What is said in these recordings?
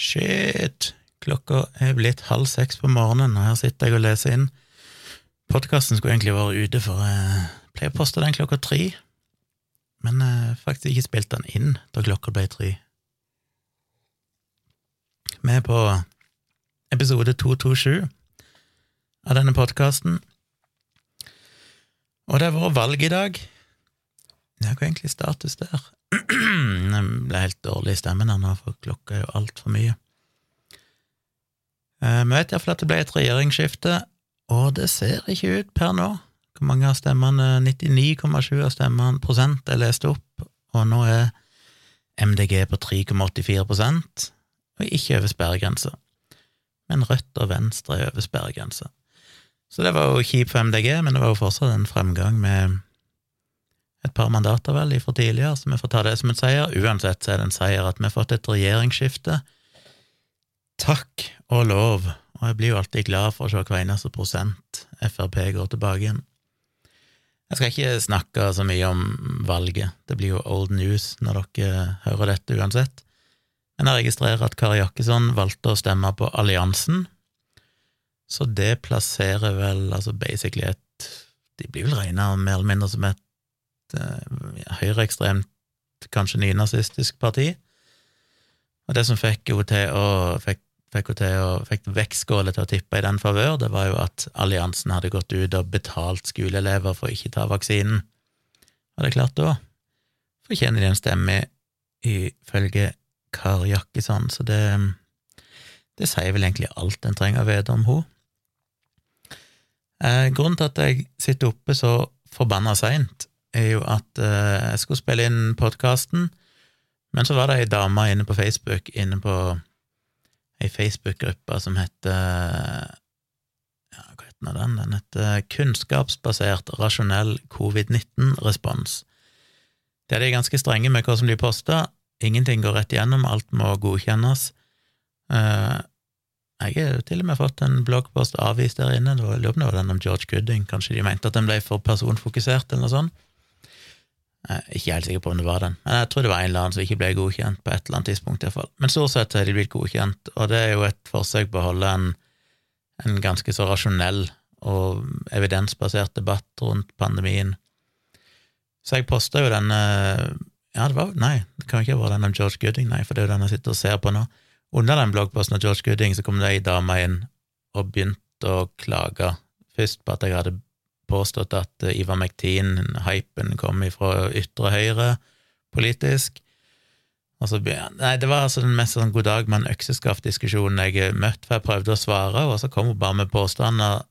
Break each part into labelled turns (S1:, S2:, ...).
S1: Shit! Klokka er blitt halv seks på morgenen, og her sitter jeg og leser inn. Podkasten skulle egentlig vært ute, for jeg pleier å poste den klokka tre, men jeg har faktisk ikke spilt den inn da klokka ble tre. Vi er på episode 227 av denne podkasten, og det har vært valg i dag. Det er egentlig status der. Jeg ble helt dårlig i stemmen her nå, for klokka er jo altfor mye. Eh, vi vet iallfall at det ble et regjeringsskifte, og det ser ikke ut per nå. Hvor mange av stemmene 99,7 av stemmene prosent er lest opp, og nå er MDG på 3,84 og ikke over sperregrensa. Men Rødt og Venstre er over sperregrensa. Så det var jo kjipt for MDG, men det var jo fortsatt en fremgang med et par mandater, vel, fra tidligere, så vi får ta det som en seier. Uansett så er det en seier at vi har fått et regjeringsskifte. Takk og lov, og jeg blir jo alltid glad for å se hver eneste prosent Frp går tilbake igjen. Jeg skal ikke snakke så mye om valget, det blir jo old news når dere hører dette uansett, men jeg registrerer at Kari Jakkesson valgte å stemme på Alliansen, så det plasserer vel altså basically et De blir vel regna mer eller mindre som et uh, høyreekstremt, kanskje nynazistisk parti. Og det som fikk henne til å fikk til å tippe i den favør, det var jo at alliansen hadde gått ut og betalt skoleelever for å ikke ta vaksinen. Og det er klart, da fortjener de en stemme ifølge Kari Jakkesson, så det, det sier vel egentlig alt en trenger å vite om henne. Eh, grunnen til at jeg sitter oppe så forbanna seint, er jo at eh, jeg skulle spille inn podkasten, men så var det ei dame inne på Facebook, inne på ei Facebook-gruppe som heter ja, Hva heter den? Den heter Kunnskapsbasert rasjonell covid-19-respons. Der de er ganske strenge med hva som blir posta. Ingenting går rett igjennom, alt må godkjennes. Eh, jeg har til og med fått en bloggpost avvist der inne, det var, det var den om George Gooding, kanskje de mente at den ble for personfokusert, eller noe sånt. Jeg er ikke helt sikker på om det var den, men jeg tror det var en eller annen som ikke ble godkjent på et eller annet tidspunkt. I hvert fall. Men stort sett har de blitt godkjent, og det er jo et forsøk på å holde en, en ganske så rasjonell og evidensbasert debatt rundt pandemien. Så jeg posta jo denne Ja, det var Nei, det kan ikke være den om George Gooding, nei, for det er jo den jeg sitter og ser på nå. Under den bloggposten av George Gooding så kom det ei dame inn og begynte å klage, først på at jeg hadde påstått at eh, Ivar McTean-hypen kom ifra ytre høyre politisk. Så, nei, det var altså den mest sånn god dag med en økseskaft-diskusjonen jeg møtte, for jeg prøvde å svare, og så kom hun bare med påstander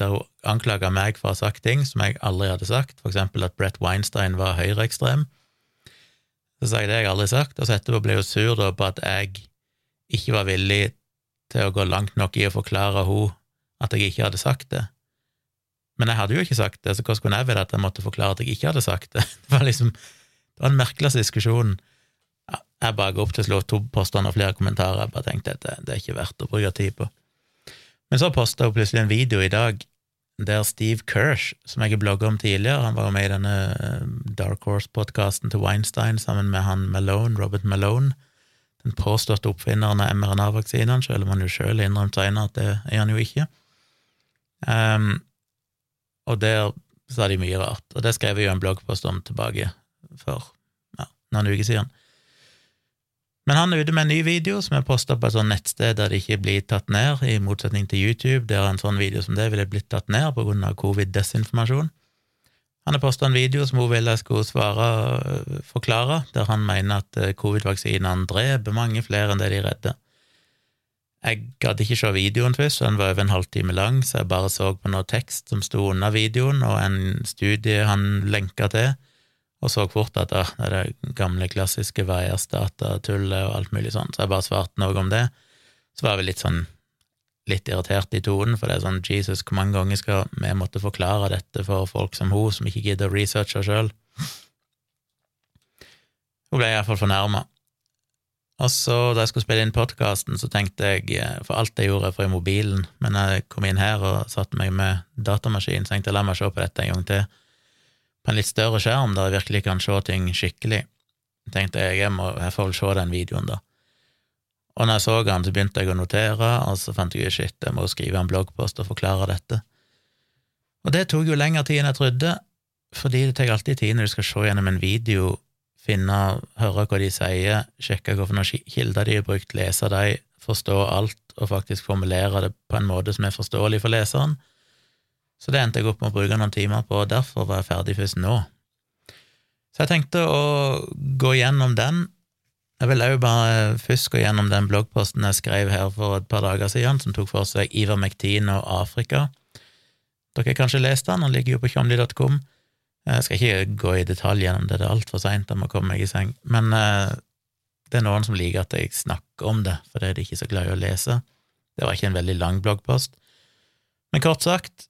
S1: der hun anklaga meg for å ha sagt ting som jeg aldri hadde sagt, for eksempel at Brett Weinstein var høyreekstrem. Så sa jeg det jeg aldri sagt, og så etterpå ble hun sur da på at jeg ikke var villig til å gå langt nok i å forklare henne at jeg ikke hadde sagt det. Men jeg hadde jo ikke sagt det, så hvordan skulle jeg vite at jeg måtte forklare at jeg ikke hadde sagt det? Det var liksom Det var en merkelig diskusjon. Jeg bare går opp til å slå to påstander og flere kommentarer. Jeg bare tenkte at det, det er ikke verdt å bruke tid på. Men så posta hun plutselig en video i dag der Steve Kirsch, som jeg har blogga om tidligere, han var jo med i denne eh, Dark Horse-podkasten til Weinstein sammen med han Malone, Robert Malone, den påståtte oppfinneren av mRNA-vaksinene, selv om han jo sjøl innrømte seinere at det er han jo ikke. Um, og der sa de mye rart, og det skrev jeg jo en bloggpost om tilbake for ja, noen uker siden. Men han er ute med en ny video som er posta på et sånt nettsted der det ikke blir tatt ned, i motsetning til YouTube, der en sånn video som det ville blitt tatt ned på grunn av covid-desinformasjon. Han har posta en video som hun ville jeg skulle svare, forklare, der han mener at eh, covid-vaksinene dreper mange flere enn det de redder. Jeg gadd ikke se videoen først, den var over en halvtime lang, så jeg bare så på noe tekst som sto under videoen, og en studie han lenka til, og så fort at ah, det er det gamle, klassiske Veiers-datatullet og alt mulig sånn, så jeg bare svarte noe om det. Så var jeg litt sånn litt irritert i tonen, for det er sånn Jesus, hvor mange ganger skal vi måtte forklare dette for folk som hun, som ikke gidder å researche sjøl? Hun ble iallfall fornærma. Og så, da jeg skulle spille inn podkasten, så tenkte jeg eh, For alt jeg gjorde fra mobilen, men jeg kom inn her og satte meg med datamaskinen, så tenkte jeg la meg se på dette en gang til. På en litt større skjerm, der jeg virkelig kan se ting skikkelig. tenkte jeg jeg, må, jeg får vel se den videoen, da. Og når jeg så den, så begynte jeg å notere, og så fant jeg ut shit, jeg må skrive en bloggpost og forklare dette. Og det tok jo lengre tid enn jeg trodde, fordi det tar alltid tid når du skal se gjennom en video, finne, høre hva de sier, sjekke hvilke kilder de har brukt, lese dem, forstå alt og faktisk formulere det på en måte som er forståelig for leseren. Så det endte jeg opp med å bruke noen timer på, og derfor var jeg ferdig først nå. Så jeg tenkte å gå gjennom den. Jeg vil òg bare først gå gjennom den bloggposten jeg skrev her for et par dager siden, som tok for seg Ivermektin og Afrika. Dere har kanskje lest den, den ligger jo på tjomli.com. Jeg skal ikke gå i detalj gjennom det, det er altfor seint, jeg må komme meg i seng. Men eh, det er noen som liker at jeg snakker om det, for det er de ikke så glad i å lese. Det var ikke en veldig lang bloggpost. Men kort sagt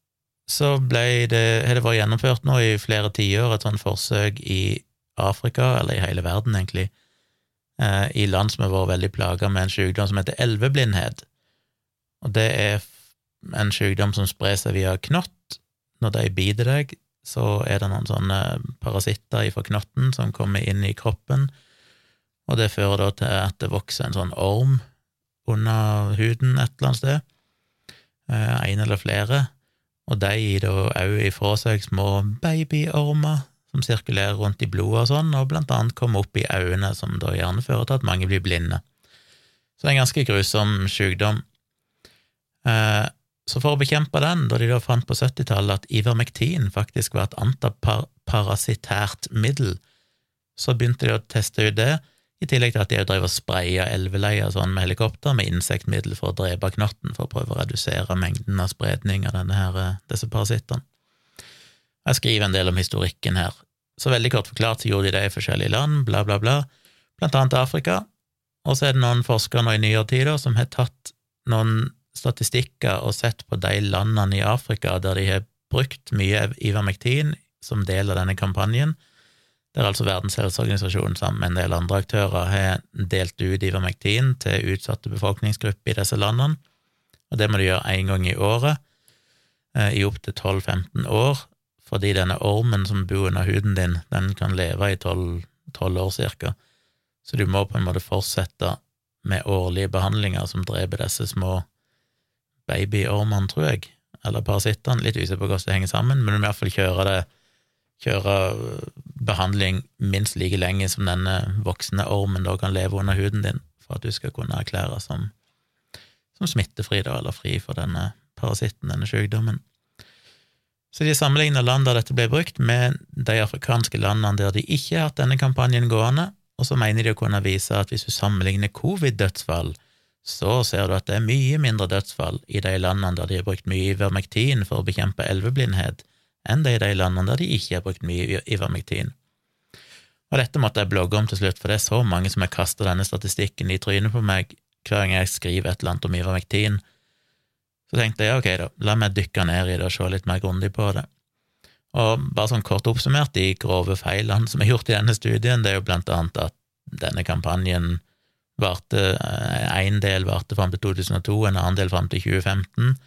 S1: så ble det, har det vært gjennomført nå i flere tiår et sånt forsøk i Afrika, eller i hele verden, egentlig, eh, i land som har vært veldig plaga med en sykdom som heter elveblindhet. Og det er en sykdom som sprer seg via knott. Når de biter deg, så er det noen sånne parasitter ifra knotten som kommer inn i kroppen, og det fører da til at det vokser en sånn orm under huden et eller annet sted, eh, en eller flere, og de gir da òg ifra seg små babyormer som sirkulerer rundt i blodet og sånn, og blant annet kommer opp i øynene, som da gjerne fører til at mange blir blinde. Så det er en ganske grusom sykdom. Eh, så for å bekjempe den, da de da fant på 70-tallet at Ivermektin faktisk var et antiparasitært middel, så begynte de å teste ut det, i tillegg til at de drev og spraya elveleier sånn med helikopter med insektmiddel for å drepe knotten, for å prøve å redusere mengden av spredning av her, eh, disse parasittene. Jeg skriver en del om historikken her. Så veldig kort forklart så gjorde de det i forskjellige land, bla, bla, bla, blant annet Afrika, og så er det noen forskere nå i nyere tid som har tatt noen statistikker og sett på de landene i Afrika der de har brukt mye Ivermektin som del av denne kampanjen, der altså Verdens helseorganisasjon sammen med en del andre aktører har delt ut Ivermektin til utsatte befolkningsgrupper i disse landene, og det må de gjøre én gang i året eh, i opptil 12-15 år, fordi denne ormen som bor under huden din, den kan leve i 12, 12 år cirka, så du må på en måte fortsette med årlige behandlinger som dreper disse små babyormene, tror jeg, eller parasittene, litt usikker på hvordan det henger sammen, men du må i hvert fall kjøre det kjøre behandling minst like lenge som denne voksne ormen da kan leve under huden din, for at du skal kunne erklære som, som smittefri, da, eller fri for denne parasitten, denne sykdommen. Så de sammenligner land der dette ble brukt, med de afrikanske landene der de ikke har hatt denne kampanjen gående, og så mener de å kunne vise at hvis du sammenligner covid-dødsfall, så ser du at det er mye mindre dødsfall i de landene der de har brukt mye Ivermektin for å bekjempe elveblindhet, enn det i de landene der de ikke har brukt mye Ivermektin. Og dette måtte jeg blogge om til slutt, for det er så mange som har kasta denne statistikken i trynet på meg hver gang jeg skriver et eller annet om Ivermektin. Så tenkte jeg ok, da, la meg dykke ned i det og se litt mer grundig på det. Og bare sånn kort oppsummert, de grove feilene som er gjort i denne studien, det er jo blant annet at denne kampanjen varte én eh, del varte fram til 2002, en annen del fram til 2015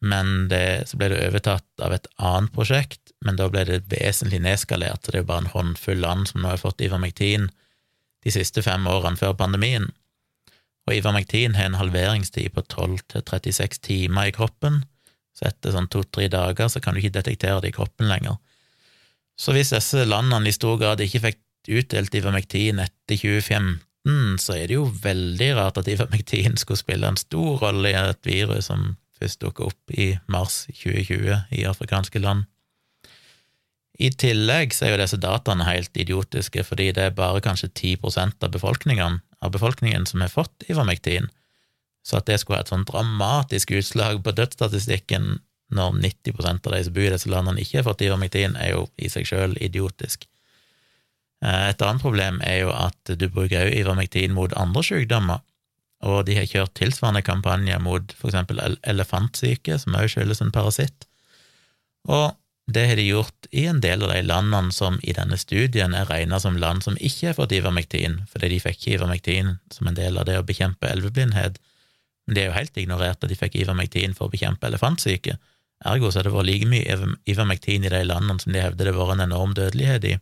S1: men det, så ble det overtatt av et annet prosjekt, men da ble det vesentlig nedskalert, så det er jo bare en håndfull land som nå har fått Ivermektin de siste fem årene før pandemien. Og Ivermektin har en halveringstid på 12 til 36 timer i kroppen, så etter sånn to-tre dager så kan du ikke detektere det i kroppen lenger. Så hvis disse landene i stor grad ikke fikk utdelt Ivermektin etter 2015, så er det jo veldig rart at Ivermektin skulle spille en stor rolle i et virus som først dukka opp i mars 2020 i afrikanske land. I tillegg så er jo disse dataene helt idiotiske, fordi det er bare kanskje 10% av befolkningen, av befolkningen som har fått Ivermektin, så at det skulle ha et sånn dramatisk utslag på dødsstatistikken når 90% av de som bor i disse landene, ikke har fått Ivermektin, er jo i seg sjøl idiotisk. Eh, et annet problem er jo at du bruker også Ivermektin mot andre sykdommer, og de har kjørt tilsvarende kampanjer mot for eksempel elefantsyke, som også skyldes en parasitt. Og det har de gjort i en del av de landene som i denne studien er regna som land som ikke har fått ivermektin, fordi de fikk ikke ivermektin som en del av det å bekjempe elveblindhet. Men de er jo helt ignorert at de fikk ivermektin for å bekjempe elefantsyke. Ergo så har det vært like mye ivermektin i de landene som de hevder det var en enorm dødelighet i.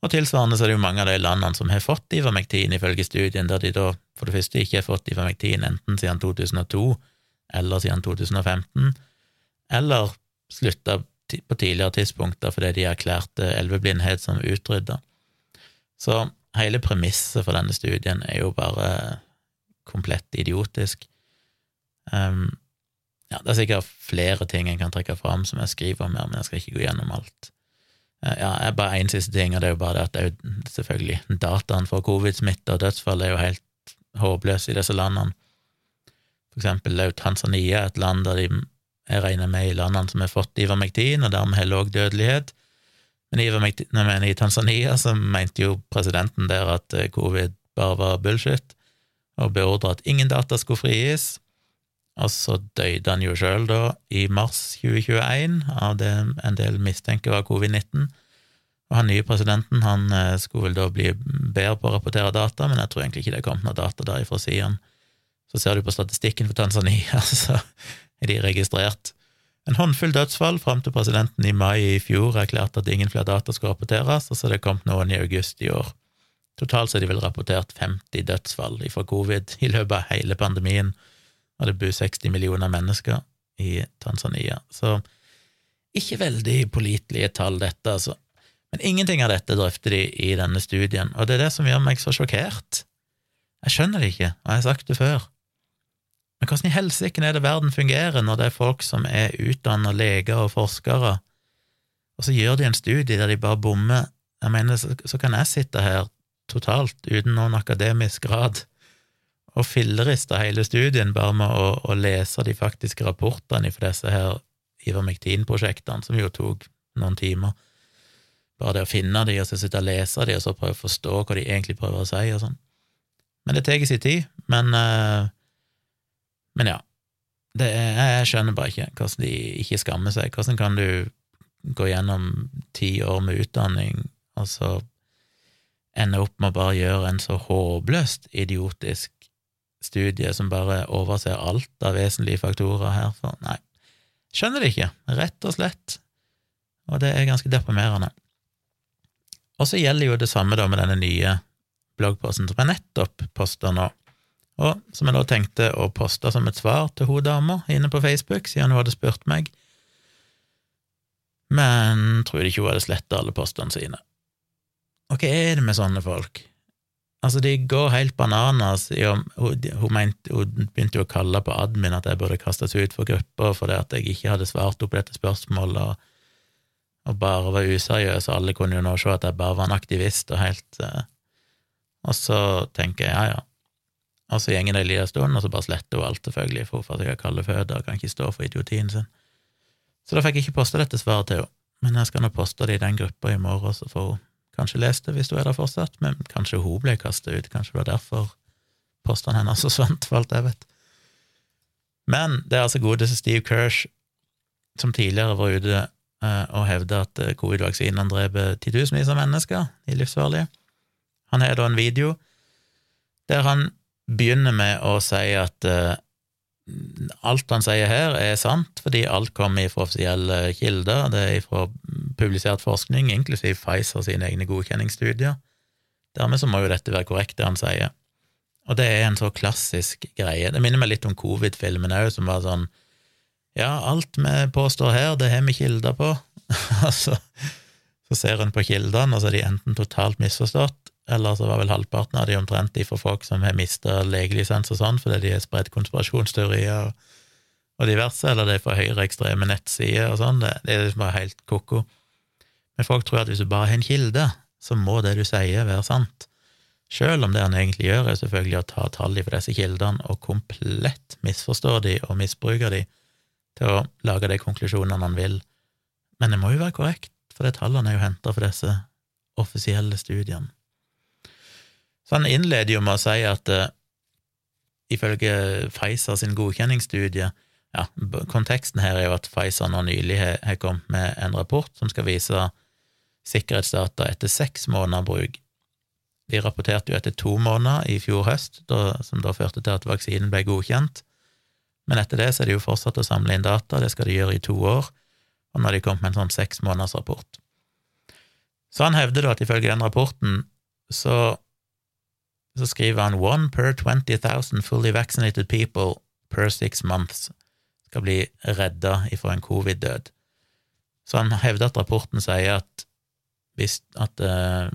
S1: Og tilsvarende så er det jo mange av de landene som har fått ivermektin, ifølge studien, der de da for det første ikke har fått ivermektin enten siden 2002 eller siden 2015, eller slutta på tidligere tidspunkter fordi de erklærte elveblindhet som utrydda. Så hele premisset for denne studien er jo bare komplett idiotisk. Um, ja, det er sikkert flere ting jeg kan trekke fram som jeg skriver om her, men jeg skal ikke gå gjennom alt. Uh, ja, bare én siste ting, og det er jo bare det at det er jo selvfølgelig dataen for covid-smitte og dødsfall er jo helt håpløse i disse landene. For eksempel er jo Tanzania et land der de jeg regner med i landene som har fått ivermektin, og dermed har lav dødelighet. Men i, Tanzania så mente jo presidenten der at eh, covid bare var bullshit, og beordra at ingen data skulle frigis. Og så døde han jo sjøl da, i mars 2021, av det en del mistenker var covid-19. Og han nye presidenten han eh, skulle vel da bli bedre på å rapportere data, men jeg tror egentlig ikke det kom noe data derifra, sier han. Så ser du på statistikken for Tanzania, så er de registrert en håndfull dødsfall fram til presidenten i mai i fjor erklærte at ingen flere data skulle rapporteres, og så er det kommet noen i august i år. Totalt så er de vel rapportert 50 dødsfall fra covid i løpet av hele pandemien, og det bor 60 millioner mennesker i Tanzania. Så ikke veldig pålitelige tall, dette, altså. Men ingenting av dette drøfter de i denne studien, og det er det som gjør meg så sjokkert. Jeg skjønner det ikke, og jeg har sagt det før. Men hvordan i helsike er det verden fungerer når det er folk som er utdanna leger og forskere, og så gjør de en studie der de bare bommer? Jeg mener, så kan jeg sitte her totalt uten noen akademisk grad og fillerista hele studien bare med å, å lese de faktiske rapportene for disse her Ivermektin-prosjektene, som jo tok noen timer. Bare det å finne de, og så sitte og lese de, og så prøve å forstå hva de egentlig prøver å si, og sånn. Men det tar sin tid. Men uh, men ja, er, jeg skjønner bare ikke hvordan de ikke skammer seg. Hvordan kan du gå gjennom ti år med utdanning, og så ende opp med å bare gjøre en så håpløst idiotisk studie som bare overser alt av vesentlige faktorer her? For nei, skjønner det ikke, rett og slett. Og det er ganske deprimerende. Og så gjelder jo det samme da med denne nye bloggposten som jeg nettopp poster nå og som jeg da tenkte å poste som et svar til hun dama inne på Facebook, siden hun hadde spurt meg. Men tror ikke hun hadde sletta alle postene sine. Og hva er det med sånne folk? Altså, de går helt bananas i om hun, mente, hun begynte jo å kalle på admin at jeg burde kastes ut for grupper fordi at jeg ikke hadde svart opp dette spørsmålet, og, og bare var useriøs, og alle kunne jo nå se at jeg bare var en aktivist og helt uh, Og så tenker jeg ja, ja, og så gjenger det en liten stund, og så bare sletter hun alt, selvfølgelig, for hun jeg har kalde føtter og kan ikke stå for idiotien sin. Så da fikk jeg ikke posta dette svaret til henne, men jeg skal nå poste det i den gruppa i morgen, så får hun kanskje lest det hvis hun er der fortsatt, men kanskje hun ble kasta ut, kanskje det var derfor postene hennes forsvant, for alt jeg vet. Men det er altså godeste Steve Kirsch, som tidligere var ute eh, og hevda at eh, covid-vaksinen dreper titusenvis av mennesker i livsfarlige. Han har da en video der han begynner med å si at uh, alt han sier her, er sant, fordi alt kommer fra offisielle kilder, det er fra publisert forskning, inklusiv Pfizer sine egne godkjenningsstudier. Dermed så må jo dette være korrekt, det han sier. Og det er en så klassisk greie. Det minner meg litt om covid-filmen òg, som var sånn Ja, alt vi påstår her, det har vi kilder på. altså, så ser en på kildene, og så er de enten totalt misforstått, eller så var vel halvparten av de omtrent de for folk som har mista legelisens og sånn fordi de har spredt konspirasjonsteorier og, diverse, eller er for høyreekstreme nettsider og sånn. Det, det, er liksom bare helt ko-ko. Men folk tror at hvis du bare har en kilde, så må det du sier, være sant. Sjøl om det han egentlig gjør, er selvfølgelig å ta tall for disse kildene og komplett misforstå de og misbruke de til å lage de konklusjonene han vil. Men det må jo være korrekt, for det tallene er jo henta for disse offisielle studiene. Så han innleder jo med å si at uh, ifølge Pfizer sin godkjenningsstudie ja, Konteksten her er jo at Pfizer nå nylig har, har kommet med en rapport som skal vise sikkerhetsdata etter seks måneder bruk. De rapporterte jo etter to måneder i fjor høst, da, som da førte til at vaksinen ble godkjent. Men etter det så er de jo fortsatt å samle inn data, det skal de gjøre i to år, og nå har de kommet med en sånn seks måneders rapport. Så han hevder da at ifølge den rapporten så, så skriver han one per 20,000 fully vaccinated people per six months skal bli redda ifra en covid-død. Så han hevder at rapporten sier at hvis at uh,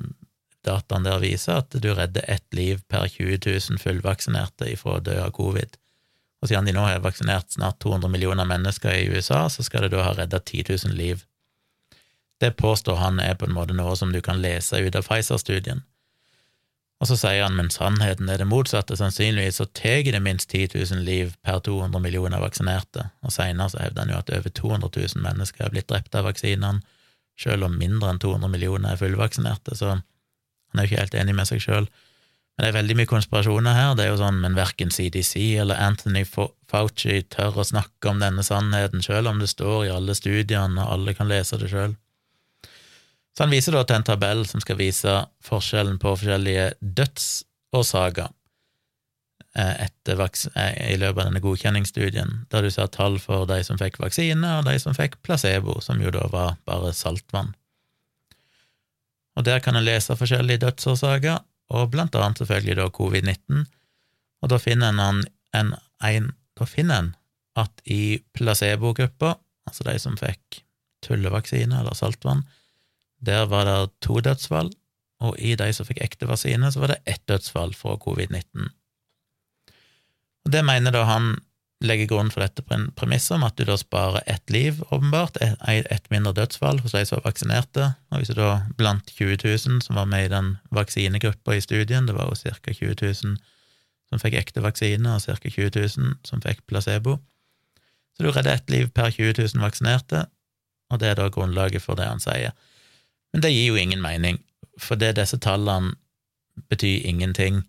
S1: dataen der viser at du redder ett liv per 20 000 fullvaksinerte ifra å dø av covid. Og siden de nå har vaksinert snart 200 millioner mennesker i USA, så skal det da ha redda 10 000 liv. Det påstår han er på en måte noe som du kan lese ut av Pfizer-studien. Og så sier han men sannheten er det motsatte, sannsynligvis så tar det minst 10 000 liv per 200 millioner vaksinerte, og seinere så hevder han jo at over 200 000 mennesker er blitt drept av vaksinene, selv om mindre enn 200 millioner er fullvaksinerte, så han er jo ikke helt enig med seg sjøl. Men det er veldig mye konspirasjoner her, det er jo sånn, men verken CDC eller Anthony Fauci tør å snakke om denne sannheten, sjøl om det står i alle studiene, og alle kan lese det sjøl. Så han viser da til en tabell som skal vise forskjellen på forskjellige dødsårsaker eh, etter eh, i løpet av denne godkjenningsstudien, der du ser tall for de som fikk vaksine, og de som fikk placebo, som jo da var bare saltvann. Og der kan en lese forskjellige dødsårsaker, og blant annet selvfølgelig da covid-19, og da finner en, en, en, da finner en at i placebogruppa, altså de som fikk tullevaksine eller saltvann, der var det to dødsfall, og i de som fikk ekte vaksine, så var det ett dødsfall fra covid-19. Og Det mener da han legger grunn for dette premisset om at du da sparer ett liv, åpenbart, ett et mindre dødsfall hos de som var vaksinerte. Og hvis du da blant 20 000 som var med i den vaksinegruppa i studien, det var jo ca. 20 000 som fikk ekte vaksine, og ca. 20 000 som fikk placebo, så du redder ett liv per 20 000 vaksinerte, og det er da grunnlaget for det han sier. Men det gir jo ingen mening, for det disse tallene betyr ingenting.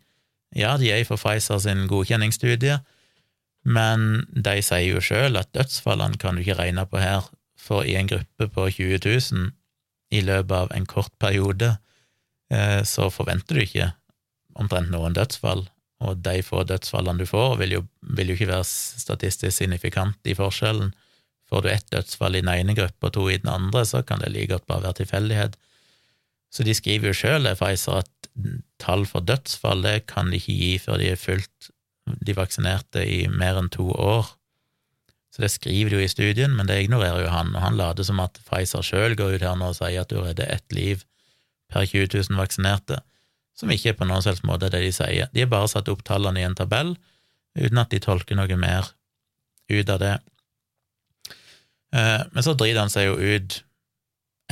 S1: Ja, de er for Pfizer sin godkjenningsstudie, men de sier jo sjøl at dødsfallene kan du ikke regne på her, for i en gruppe på 20 000 i løpet av en kort periode, eh, så forventer du ikke omtrent noen dødsfall, og de få dødsfallene du får, vil jo, vil jo ikke være statistisk signifikant i forskjellen Får du ett dødsfall i den ene gruppa og to i den andre, så kan det like godt bare være tilfeldighet. Så de skriver jo sjøl, Pfizer, at tall for dødsfall det kan de ikke gi før de er fulgt de vaksinerte i mer enn to år. Så det skriver de jo i studien, men det ignorerer jo han, og han later som at Pfizer sjøl går ut her nå og sier at du redder ett liv per 20 000 vaksinerte, som ikke er på noen selvs måte det de sier. De har bare satt opp tallene i en tabell, uten at de tolker noe mer ut av det. Eh, men så driter han seg jo ut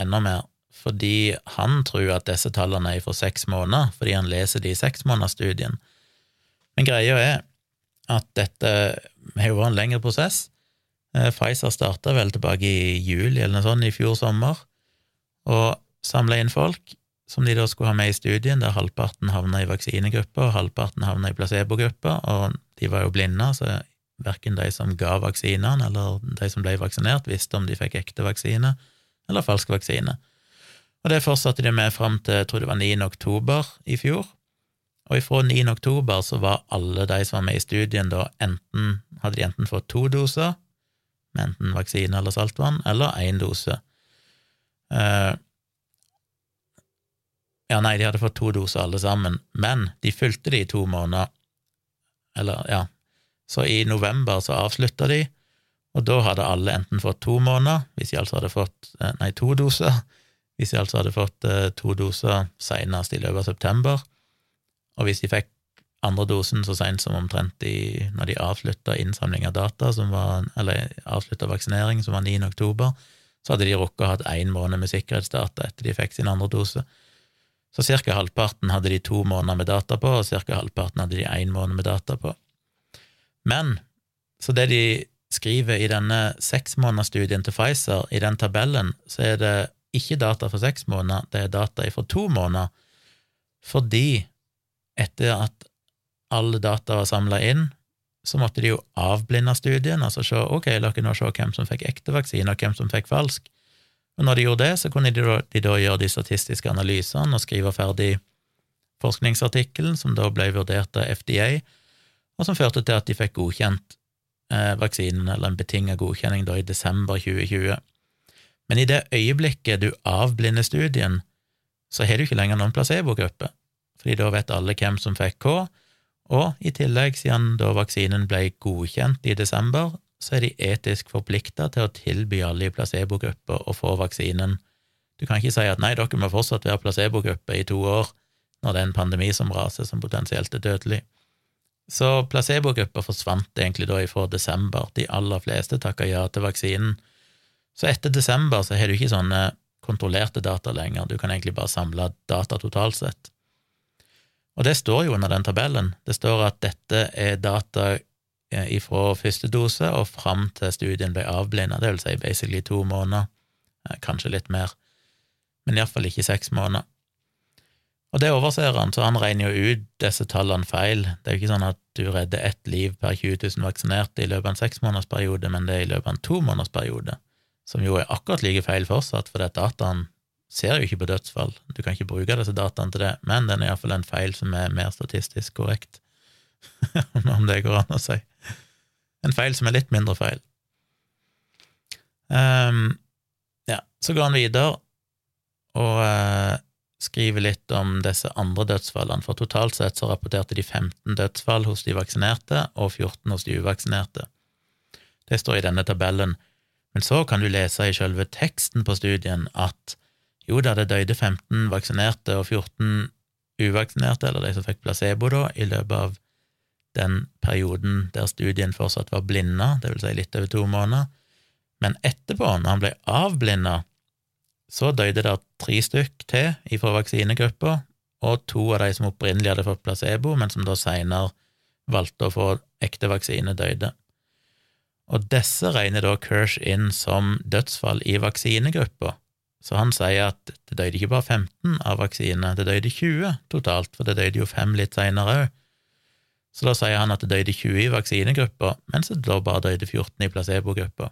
S1: enda mer, fordi han tror at disse tallene er for seks måneder, fordi han leser de seksmånedersstudien. Men greia er at dette har jo vært en lengre prosess. Eh, Pfizer starta vel tilbake i juli eller noe sånt i fjor sommer, og samla inn folk som de da skulle ha med i studien, der halvparten havna i vaksinegruppa og halvparten havna i placebogruppa, og de var jo blinde, så verken de som ga vaksinene eller de som ble vaksinert, visste om de fikk ekte vaksine eller falsk vaksine. Og det fortsatte de med fram til jeg tror det var 9. oktober i fjor. Og ifra 9. oktober så var alle de som var med i studien, da enten hadde de enten fått to doser, med enten vaksine eller saltvann, eller én dose. Uh, ja, nei, de hadde fått to doser alle sammen, men de fulgte de i to måneder. Eller, ja, så i november så avslutta de, og da hadde alle enten fått to måneder, hvis de altså hadde fått eh, nei, to doser, hvis de altså hadde fått eh, to doser senest i løpet av september, og hvis de fikk andre dosen så sent som omtrent i, når de avslutta innsamling av data, var, eller avslutta vaksinering, som var 9. oktober, så hadde de rukket å ha én måned med sikkerhetsdata etter de fikk sin andre dose. Så ca. halvparten hadde de to måneder med data på, og ca. halvparten hadde de én måned med data på. Men så det de skriver i denne seksmånedersstudien til Pfizer, i den tabellen, så er det ikke data for seks måneder, det er data for to måneder, fordi etter at alle data var samla inn, så måtte de jo avblinde studien, altså se ok, la oss nå se hvem som fikk ekte vaksine, og hvem som fikk falsk. Og når de gjorde det, så kunne de da, de da gjøre de statistiske analysene og skrive ferdig forskningsartikkelen, som da ble vurdert av FDA, og som førte til at de fikk godkjent eh, vaksinen, eller en betinget godkjenning, da i desember 2020. Men i det øyeblikket du avblinder studien, så har du ikke lenger noen placebogruppe, fordi da vet alle hvem som fikk K, og i tillegg, siden da vaksinen ble godkjent i desember, så er de etisk forplikta til å tilby alle i placebogruppa å få vaksinen. Du kan ikke si at nei, dere må fortsatt være placebogruppe i to år når det er en pandemi som raser, som potensielt er dødelig. Så placebogruppa forsvant egentlig da ifra desember. De aller fleste takka ja til vaksinen. Så etter desember så har du ikke sånne kontrollerte data lenger, du kan egentlig bare samle data totalt sett. Og det står jo under den tabellen. Det står at dette er data ifra første dose og fram til studien ble avblinda, det vil si basically to måneder, eh, kanskje litt mer, men iallfall ikke seks måneder. Og det overser han, så han regner jo ut disse tallene feil. Det er jo ikke sånn at du redder ett liv per 20 000 vaksinerte i løpet av en seksmånedersperiode, men det er i løpet av en tomånedersperiode, som jo er akkurat like feil fortsatt, for at dataen ser jo ikke på dødsfall. Du kan ikke bruke disse dataene til det, men den er iallfall en feil som er mer statistisk korrekt, om det går an å si. En feil som er litt mindre feil. Um, ja, så går han videre og uh, skriver litt om disse andre dødsfallene, for totalt sett så rapporterte de 15 dødsfall hos de vaksinerte og 14 hos de uvaksinerte. Det står i denne tabellen, men så kan du lese i selve teksten på studien at jo da, det døde 15 vaksinerte og 14 uvaksinerte, eller de som fikk placebo, da, i løpet av den perioden der studien fortsatt var blinda, det vil si litt over to måneder. Men etterpå, når han ble avblinda, så døde det tre stykk til fra vaksinegruppa, og to av de som opprinnelig hadde fått placebo, men som da seinere valgte å få ekte vaksine, døde. Og disse regner da Kirsch inn som dødsfall i vaksinegruppa, så han sier at det døde ikke bare 15 av vaksine, det døde 20 totalt, for det døde jo fem litt seinere òg. Så da sier han at det døde 20 i vaksinegruppa, mens det da bare døde 14 i placebogruppa.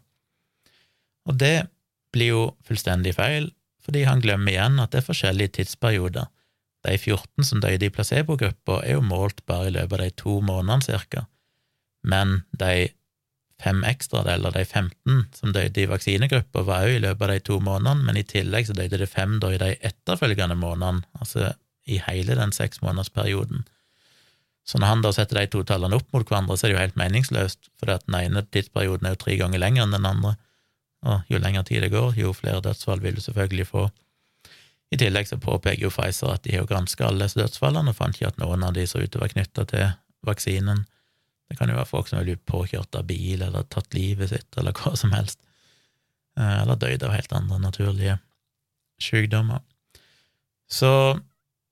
S1: Og det blir jo fullstendig feil, fordi han glemmer igjen at det er forskjellige tidsperioder. De 14 som døde i placebogruppa, er jo målt bare i løpet av de to månedene cirka, men de fem ekstra, eller de 15 som døde i vaksinegruppa, var òg i løpet av de to månedene, men i tillegg så døde det fem da i de etterfølgende månedene, altså i hele den seksmånedersperioden. Så når han da setter de to tallene opp mot hverandre, så er det jo helt meningsløst, for den ene tidsperioden er jo tre ganger lenger enn den andre og jo lengre tid det går, jo flere dødsfall vil du selvfølgelig få. I tillegg så påpeker jo Pfizer at de har granska alle disse dødsfallene og fant ikke at noen av de så ut til å være knytta til vaksinen. Det kan jo være folk som er blitt påkjørt av bil eller tatt livet sitt, eller hva som helst, eh, eller døde av helt andre naturlige sykdommer. Så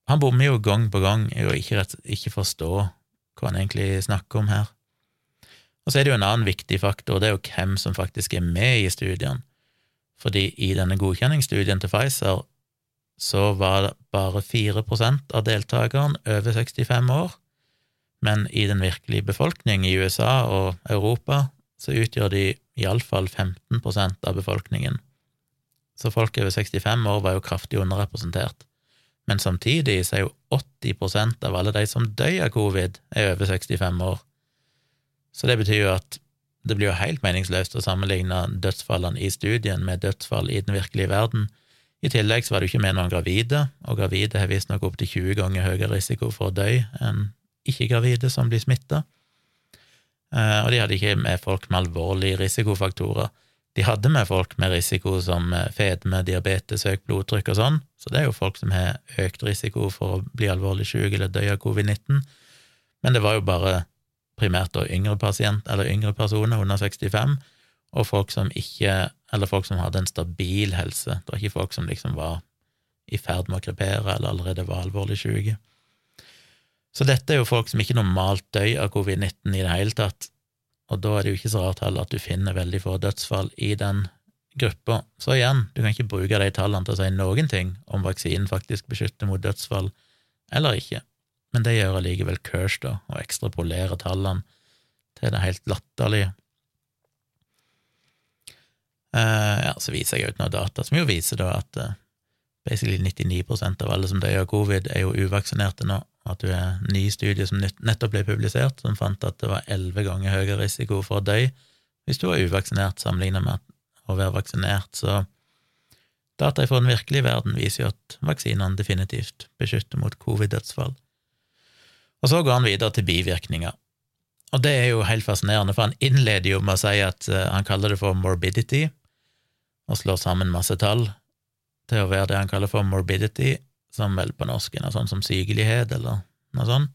S1: han bommer jo gang på gang i å ikke, ikke forstå hva han egentlig snakker om her. Og så er det jo en annen viktig faktor, det er jo hvem som faktisk er med i studien. Fordi i denne godkjenningsstudien til Pfizer så var det bare 4% av deltakerne over 65 år, men i den virkelige befolkning i USA og Europa så utgjør de iallfall 15% av befolkningen. Så folk over 65 år var jo kraftig underrepresentert. Men samtidig så er jo 80% av alle de som dør av covid, er over 65 år. Så det betyr jo at det blir jo helt meningsløst å sammenligne dødsfallene i studien med dødsfall i den virkelige verden. I tillegg så var det jo ikke med noen gravide, og gravide har visstnok opptil 20 ganger høyere risiko for å dø enn ikke-gravide som blir smitta. Eh, og de hadde ikke med folk med alvorlige risikofaktorer. De hadde med folk med risiko som eh, fedme, diabetes, høyt blodtrykk og sånn, så det er jo folk som har økt risiko for å bli alvorlig syk eller dø av covid-19, men det var jo bare primært da yngre pasient, yngre personer under 65, og folk som ikke Eller folk som hadde en stabil helse. Det var ikke folk som liksom var i ferd med å krepere eller allerede var alvorlig syke. Så dette er jo folk som ikke normalt dør av covid-19 i det hele tatt, og da er det jo ikke så rart heller at du finner veldig få dødsfall i den gruppa. Så igjen, du kan ikke bruke de tallene til å si noen ting om vaksinen faktisk beskytter mot dødsfall eller ikke men det gjør allikevel Kirsch, da, og ekstrapolerer tallene til det helt latterlige. Uh, ja, så viser jeg ut noen data som jo viser da at uh, basically 99% av alle som dør av covid, er jo uvaksinerte nå. At du er en ny studie som nettopp ble publisert, som fant at det var elleve ganger høyere risiko for å dø hvis du var uvaksinert sammenlignet med å være vaksinert, så Data fra den virkelige verden viser jo at vaksinene definitivt beskytter mot covid-dødsfall. Og så går han videre til bivirkninger. Og det er jo helt fascinerende, for han innleder jo med å si at uh, han kaller det for morbidity, og slår sammen masse tall til å være det han kaller for morbidity, som vel på norsk er noe sånt som sykelighet, eller noe sånt.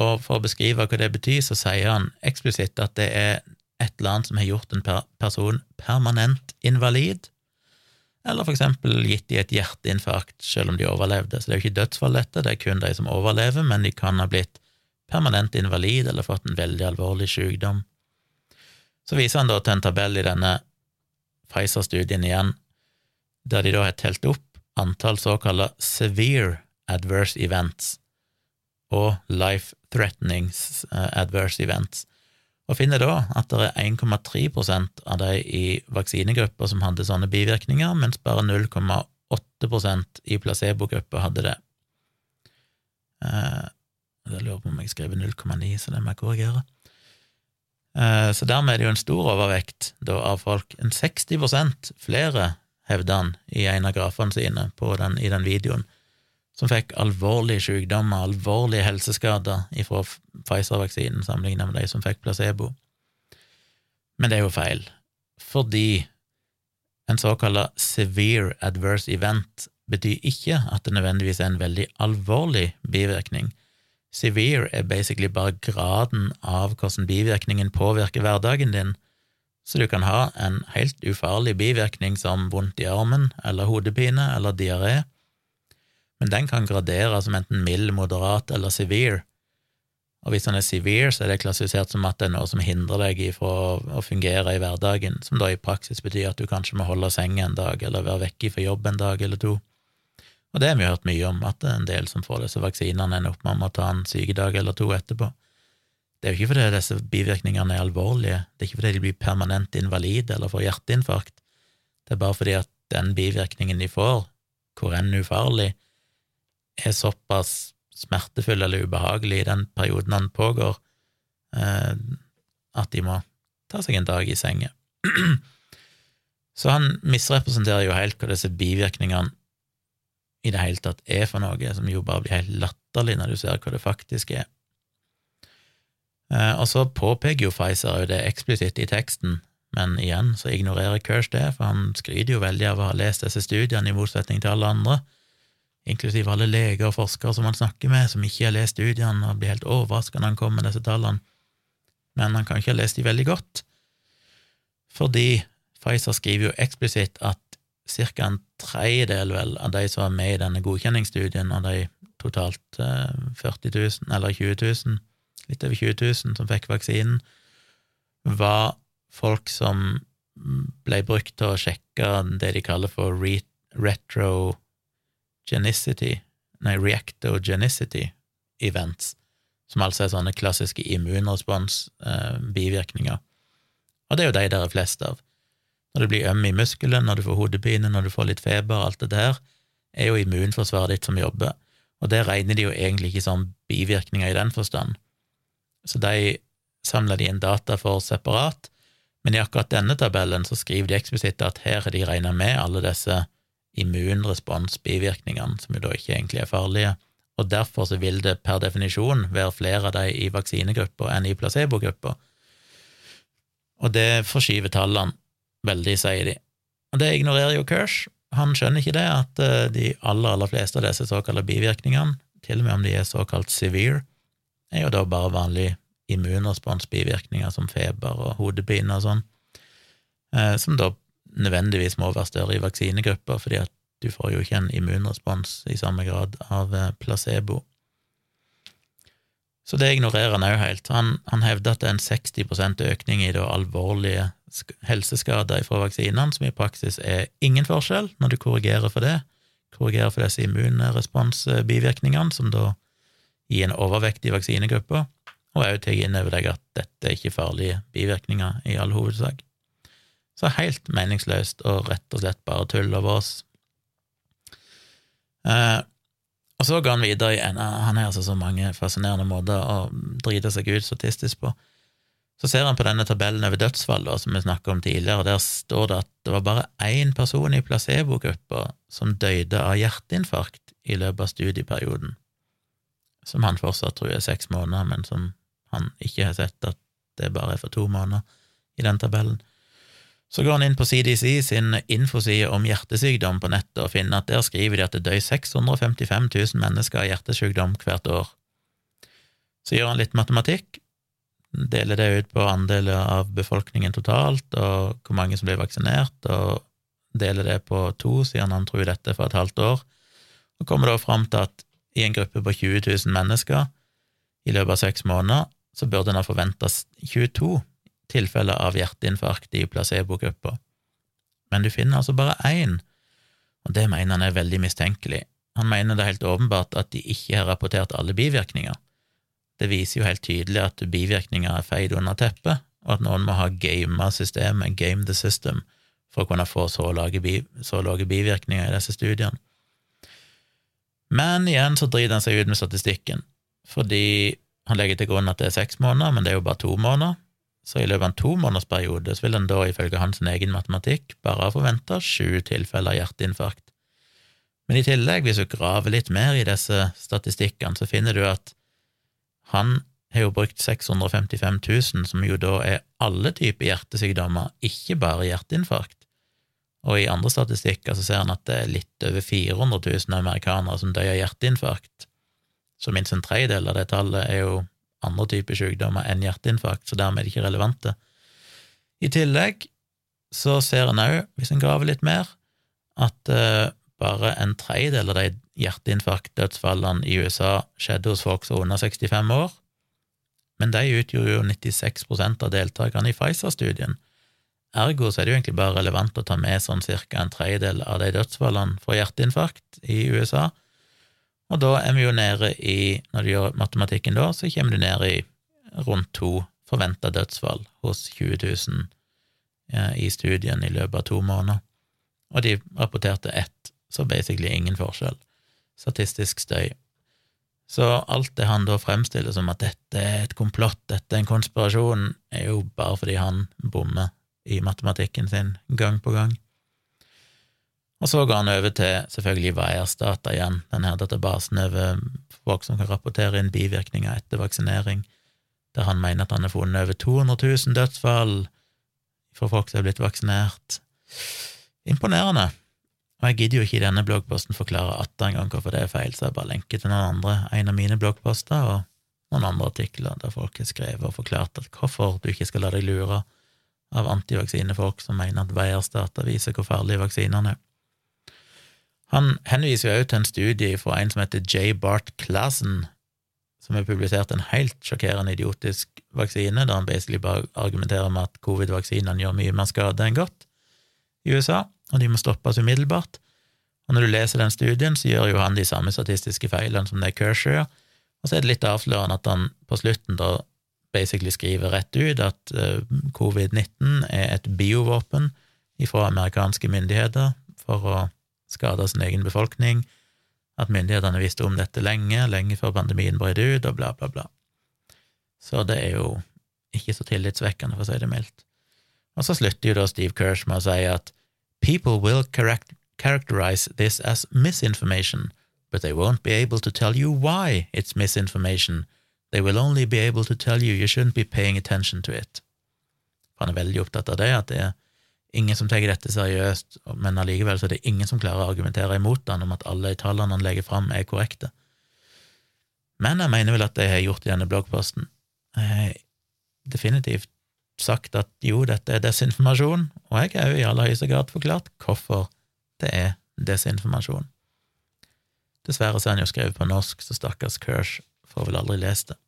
S1: Og for å beskrive hva det betyr, så sier han eksplisitt at det er et eller annet som har gjort en per person permanent invalid, eller for eksempel gitt de et hjerteinfarkt selv om de overlevde. Så det er jo ikke dødsfall, dette, det er kun de som overlever, men de kan ha blitt permanent invalid eller fått en veldig alvorlig sykdom. Så viser han da til en tabell i denne Pfizer-studien igjen, der de da har telt opp antall såkalte severe adverse events og life-threatening eh, adverse events, og finner da at det er 1,3% av de i vaksinegrupper som hadde sånne bivirkninger, mens bare 0,8% i placebogruppa hadde det. Eh, jeg lurer på om jeg skrev 0,9, så det må jeg korrigere. Eh, så dermed er det jo en stor overvekt da, av folk. En 60 flere, hevder han i en av grafene sine den, i den videoen, som fikk alvorlige sykdommer, alvorlige helseskader fra Pfizer-vaksinen sammenlignet med de som fikk placebo. Men det er jo feil, fordi en såkalt severe adverse event betyr ikke at det nødvendigvis er en veldig alvorlig bivirkning. Severe er basically bare graden av hvordan bivirkningen påvirker hverdagen din, så du kan ha en helt ufarlig bivirkning som vondt i armen eller hodepine eller diaré, men den kan graderes som enten mild, moderat eller severe, og hvis den er severe, så er det klassifisert som at det er noe som hindrer deg fra å fungere i hverdagen, som da i praksis betyr at du kanskje må holde senga en dag, eller være vekke fra jobb en dag eller to. Og det har vi hørt mye om, at det er en del som får disse vaksinene, ender opp med å ta en sykedag eller to etterpå. Det er jo ikke fordi disse bivirkningene er alvorlige, det er ikke fordi de blir permanent invalide eller får hjerteinfarkt, det er bare fordi at den bivirkningen de får, hvor enn ufarlig, er såpass smertefull eller ubehagelig i den perioden han pågår, eh, at de må ta seg en dag i senga. Så han misrepresenterer jo helt hva disse bivirkningene i det hele tatt er for noe, som jo bare blir helt latterlig når du ser hva det faktisk er. Eh, og så påpeker jo Pfizer det eksplisitt i teksten, men igjen så ignorerer Kirsch det, for han skryter jo veldig av å ha lest disse studiene, i motsetning til alle andre, inklusiv alle leger og forskere som han snakker med, som ikke har lest studiene, og blir helt overraska når han kommer med disse tallene. Men han kan ikke ha lest de veldig godt, fordi Pfizer skriver jo eksplisitt at ca. en tredjedel vel av de som var med i denne godkjenningsstudien, av de totalt 40 eh, 000, eller 20 000, litt over 20 000 som fikk vaksinen, var folk som ble brukt til å sjekke det de kaller for retrogenicity, nei, reactogenicity events, som altså er sånne klassiske immunrespons-bivirkninger. Eh, Og det er jo de der er flest av. Når du blir øm i muskelen, når du får hodepine, når du får litt feber, alt det der, er jo immunforsvaret ditt som jobber, og det regner de jo egentlig ikke som bivirkninger i den forstand. Så de samler de inn data for separat, men i akkurat denne tabellen så skriver de eksplisitt at her har de regna med alle disse immunrespons-bivirkningene, som jo da ikke egentlig er farlige, og derfor så vil det per definisjon være flere av de i vaksinegrupper enn i placebogrupper, og det forskyver tallene Veldig, sier de. Og det ignorerer jo Kirsch. Han skjønner ikke det, at eh, de aller, aller fleste av disse såkalte bivirkningene, til og med om de er såkalt severe, er jo da bare vanlige immunresponsbivirkninger som feber og hodepine og sånn, eh, som da nødvendigvis må være større i vaksinegrupper, fordi at du får jo ikke en immunrespons i samme grad av eh, placebo. Så det ignorerer han òg helt. Han, han hevder at det er en 60% økning i det alvorlige helseskader fra vaksinene, som i praksis er ingen forskjell når du korrigerer for det, korrigerer for disse immunresponsbivirkningene, som da gir en overvektig vaksinegruppe, og òg tar inn over deg at dette er ikke farlige bivirkninger i all hovedsak. Så helt meningsløst og rett og slett bare tull over oss. Eh, og så går han videre i en Han har altså så mange fascinerende måter å drite seg ut statistisk på. Så ser han på denne tabellen over dødsfall da, som vi snakket om tidligere, og der står det at det var bare én person i placebogruppa som døde av hjerteinfarkt i løpet av studieperioden, som han fortsatt tror er seks måneder, men som han ikke har sett at det bare er for to måneder i den tabellen. Så går han inn på CDC sin infoside om hjertesykdom på nettet og finner at der skriver de at det dør 655 000 mennesker av hjertesykdom hvert år. Så gjør han litt matematikk, deler det ut på andeler av befolkningen totalt, og hvor mange som blir vaksinert, og deler det på to, siden han tror dette for et halvt år, og kommer da fram til at i en gruppe på 20 000 mennesker i løpet av seks måneder, så burde en ha forventa 22 tilfeller av hjerteinfarkt i placebogruppa. Men du finner altså bare én, og det mener han er veldig mistenkelig. Han mener det er helt åpenbart at de ikke har rapportert alle bivirkninger. Det viser jo helt tydelig at bivirkninger er feid under teppet, og at noen må ha gama systemet, game the system, for å kunne få så lave, bivirkninger i disse studiene. Men igjen så driter han seg ut med statistikken, fordi han legger til grunn at det er seks måneder, men det er jo bare to måneder, så i løpet av en tomånedersperiode vil en da, ifølge hans egen matematikk, bare ha forventa sju tilfeller av hjerteinfarkt. Men i tillegg, hvis du graver litt mer i disse statistikkene, så finner du at han har jo brukt 655 000, som jo da er alle typer hjertesykdommer, ikke bare hjerteinfarkt. Og i andre statistikker så ser han at det er litt over 400 000 amerikanere som dør av hjerteinfarkt, så minst en tredjedel av det tallet er jo andre typer sykdommer enn hjerteinfarkt, så dermed er de ikke relevante. I tillegg så ser en òg, hvis en graver litt mer, at uh, bare en tredjedel av de hjerteinfarktdødsfallene i USA skjedde hos folk som var under 65 år, men de utgjorde jo 96% av deltakerne i Pfizer-studien. Ergo så er det jo egentlig bare relevant å ta med sånn cirka en tredjedel av de dødsfallene fra hjerteinfarkt i USA, og da er vi jo nede i, når du gjør matematikken da, så kommer du ned i rundt to forventa dødsfall hos 20 000 eh, i studien i løpet av to måneder. Og de rapporterte ett, så basically ingen forskjell. Statistisk støy. Så alt det han da fremstiller som at dette er et komplott, dette er en konspirasjon, er jo bare fordi han bommer i matematikken sin gang på gang. Og så går han over til selvfølgelig Veiers-data igjen, denne databasen over folk som kan rapportere inn bivirkninger etter vaksinering, der han mener at han har funnet over 200 000 dødsfall for folk som er blitt vaksinert. Imponerende. Og jeg gidder jo ikke i denne bloggposten forklare atter en gang hvorfor det er feil, så jeg bare lenker til noen andre, en av mine bloggposter og noen andre artikler der folk har skrevet og forklart at hvorfor du ikke skal la deg lure av antivaksinefolk som mener at Veierstata viser hvor farlige vaksinene er. Han henviser jo også til en studie fra en som heter J. Bart Classen, som har publisert en helt sjokkerende idiotisk vaksine, der han basically bare argumenterer med at covid-vaksinene gjør mye mer skade enn godt i USA, og de må stoppes umiddelbart. Og når du leser den studien, så gjør jo han de samme statistiske feilene som det Kershaw gjør, og så er det litt avslørende at han på slutten da basically skriver rett ut at eh, covid-19 er et biovåpen ifra amerikanske myndigheter for å skada sin egen befolkning, at myndighetene visste om dette lenge, lenge før pandemien brøt ut, og bla, bla, bla. Så det er jo ikke så tillitsvekkende, for å si det mildt. Og så slutter jo da Steve Kirsch med å si at people will characterize this as misinformation, but they won't be able to tell you why it's misinformation. They will only be able to tell you you shouldn't be paying attention to it. Han er veldig opptatt av det, at det er ingen som tar dette seriøst, men allikevel så er det ingen som klarer å argumentere imot han om at alle tallene han legger fram, er korrekte. Men jeg mener vel at det jeg har gjort i denne bloggposten. Jeg har definitivt sagt at jo, dette er desinformasjon, og jeg har jo i aller høyeste grad forklart hvorfor det er desinformasjon. Dessverre så er han jo skrevet på norsk, så stakkars Kirsch får vel aldri lest det.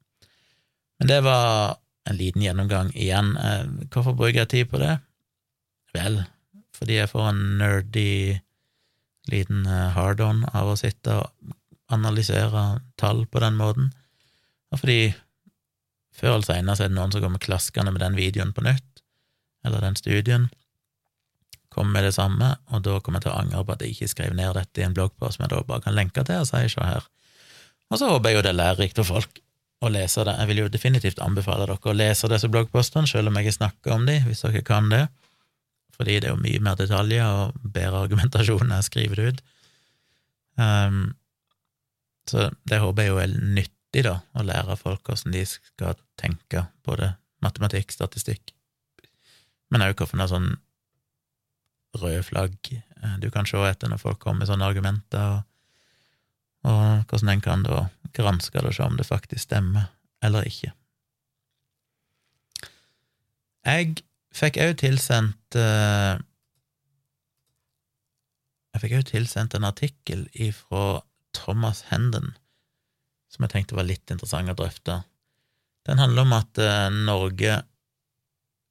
S1: Men det var en liten gjennomgang igjen. Eh, hvorfor bruker jeg tid på det? Vel, fordi jeg får en nerdy liten eh, hard-on av å sitte og analysere tall på den måten, og fordi før eller senere er det noen som kommer klaskende med den videoen på nytt, eller den studien, kommer med det samme, og da kommer jeg til å angre på at jeg ikke skrev ned dette i en bloggpost som jeg da bare kan lenke til og si se her. Og så håper jeg jo det er lærerikt for folk, å lese det. Jeg vil jo definitivt anbefale dere å lese disse bloggpostene, selv om jeg ikke snakker om de, hvis dere kan det, fordi det er jo mye mer detaljer og bedre argumentasjon når jeg skriver det ut. Um, så det håper jeg jo er nyttig, da, å lære folk hvordan de skal tenke, både matematikk, statistikk, men òg hvilke sånn røde flagg eh, du kan se etter når folk kommer med sånne argumenter, og, og hvordan en kan da granske det og se om det faktisk stemmer eller ikke. Jeg fikk òg tilsendt uh, Jeg fikk òg tilsendt en artikkel ifra Thomas Henden som jeg tenkte var litt interessant å drøfte. Den handler om at uh, Norge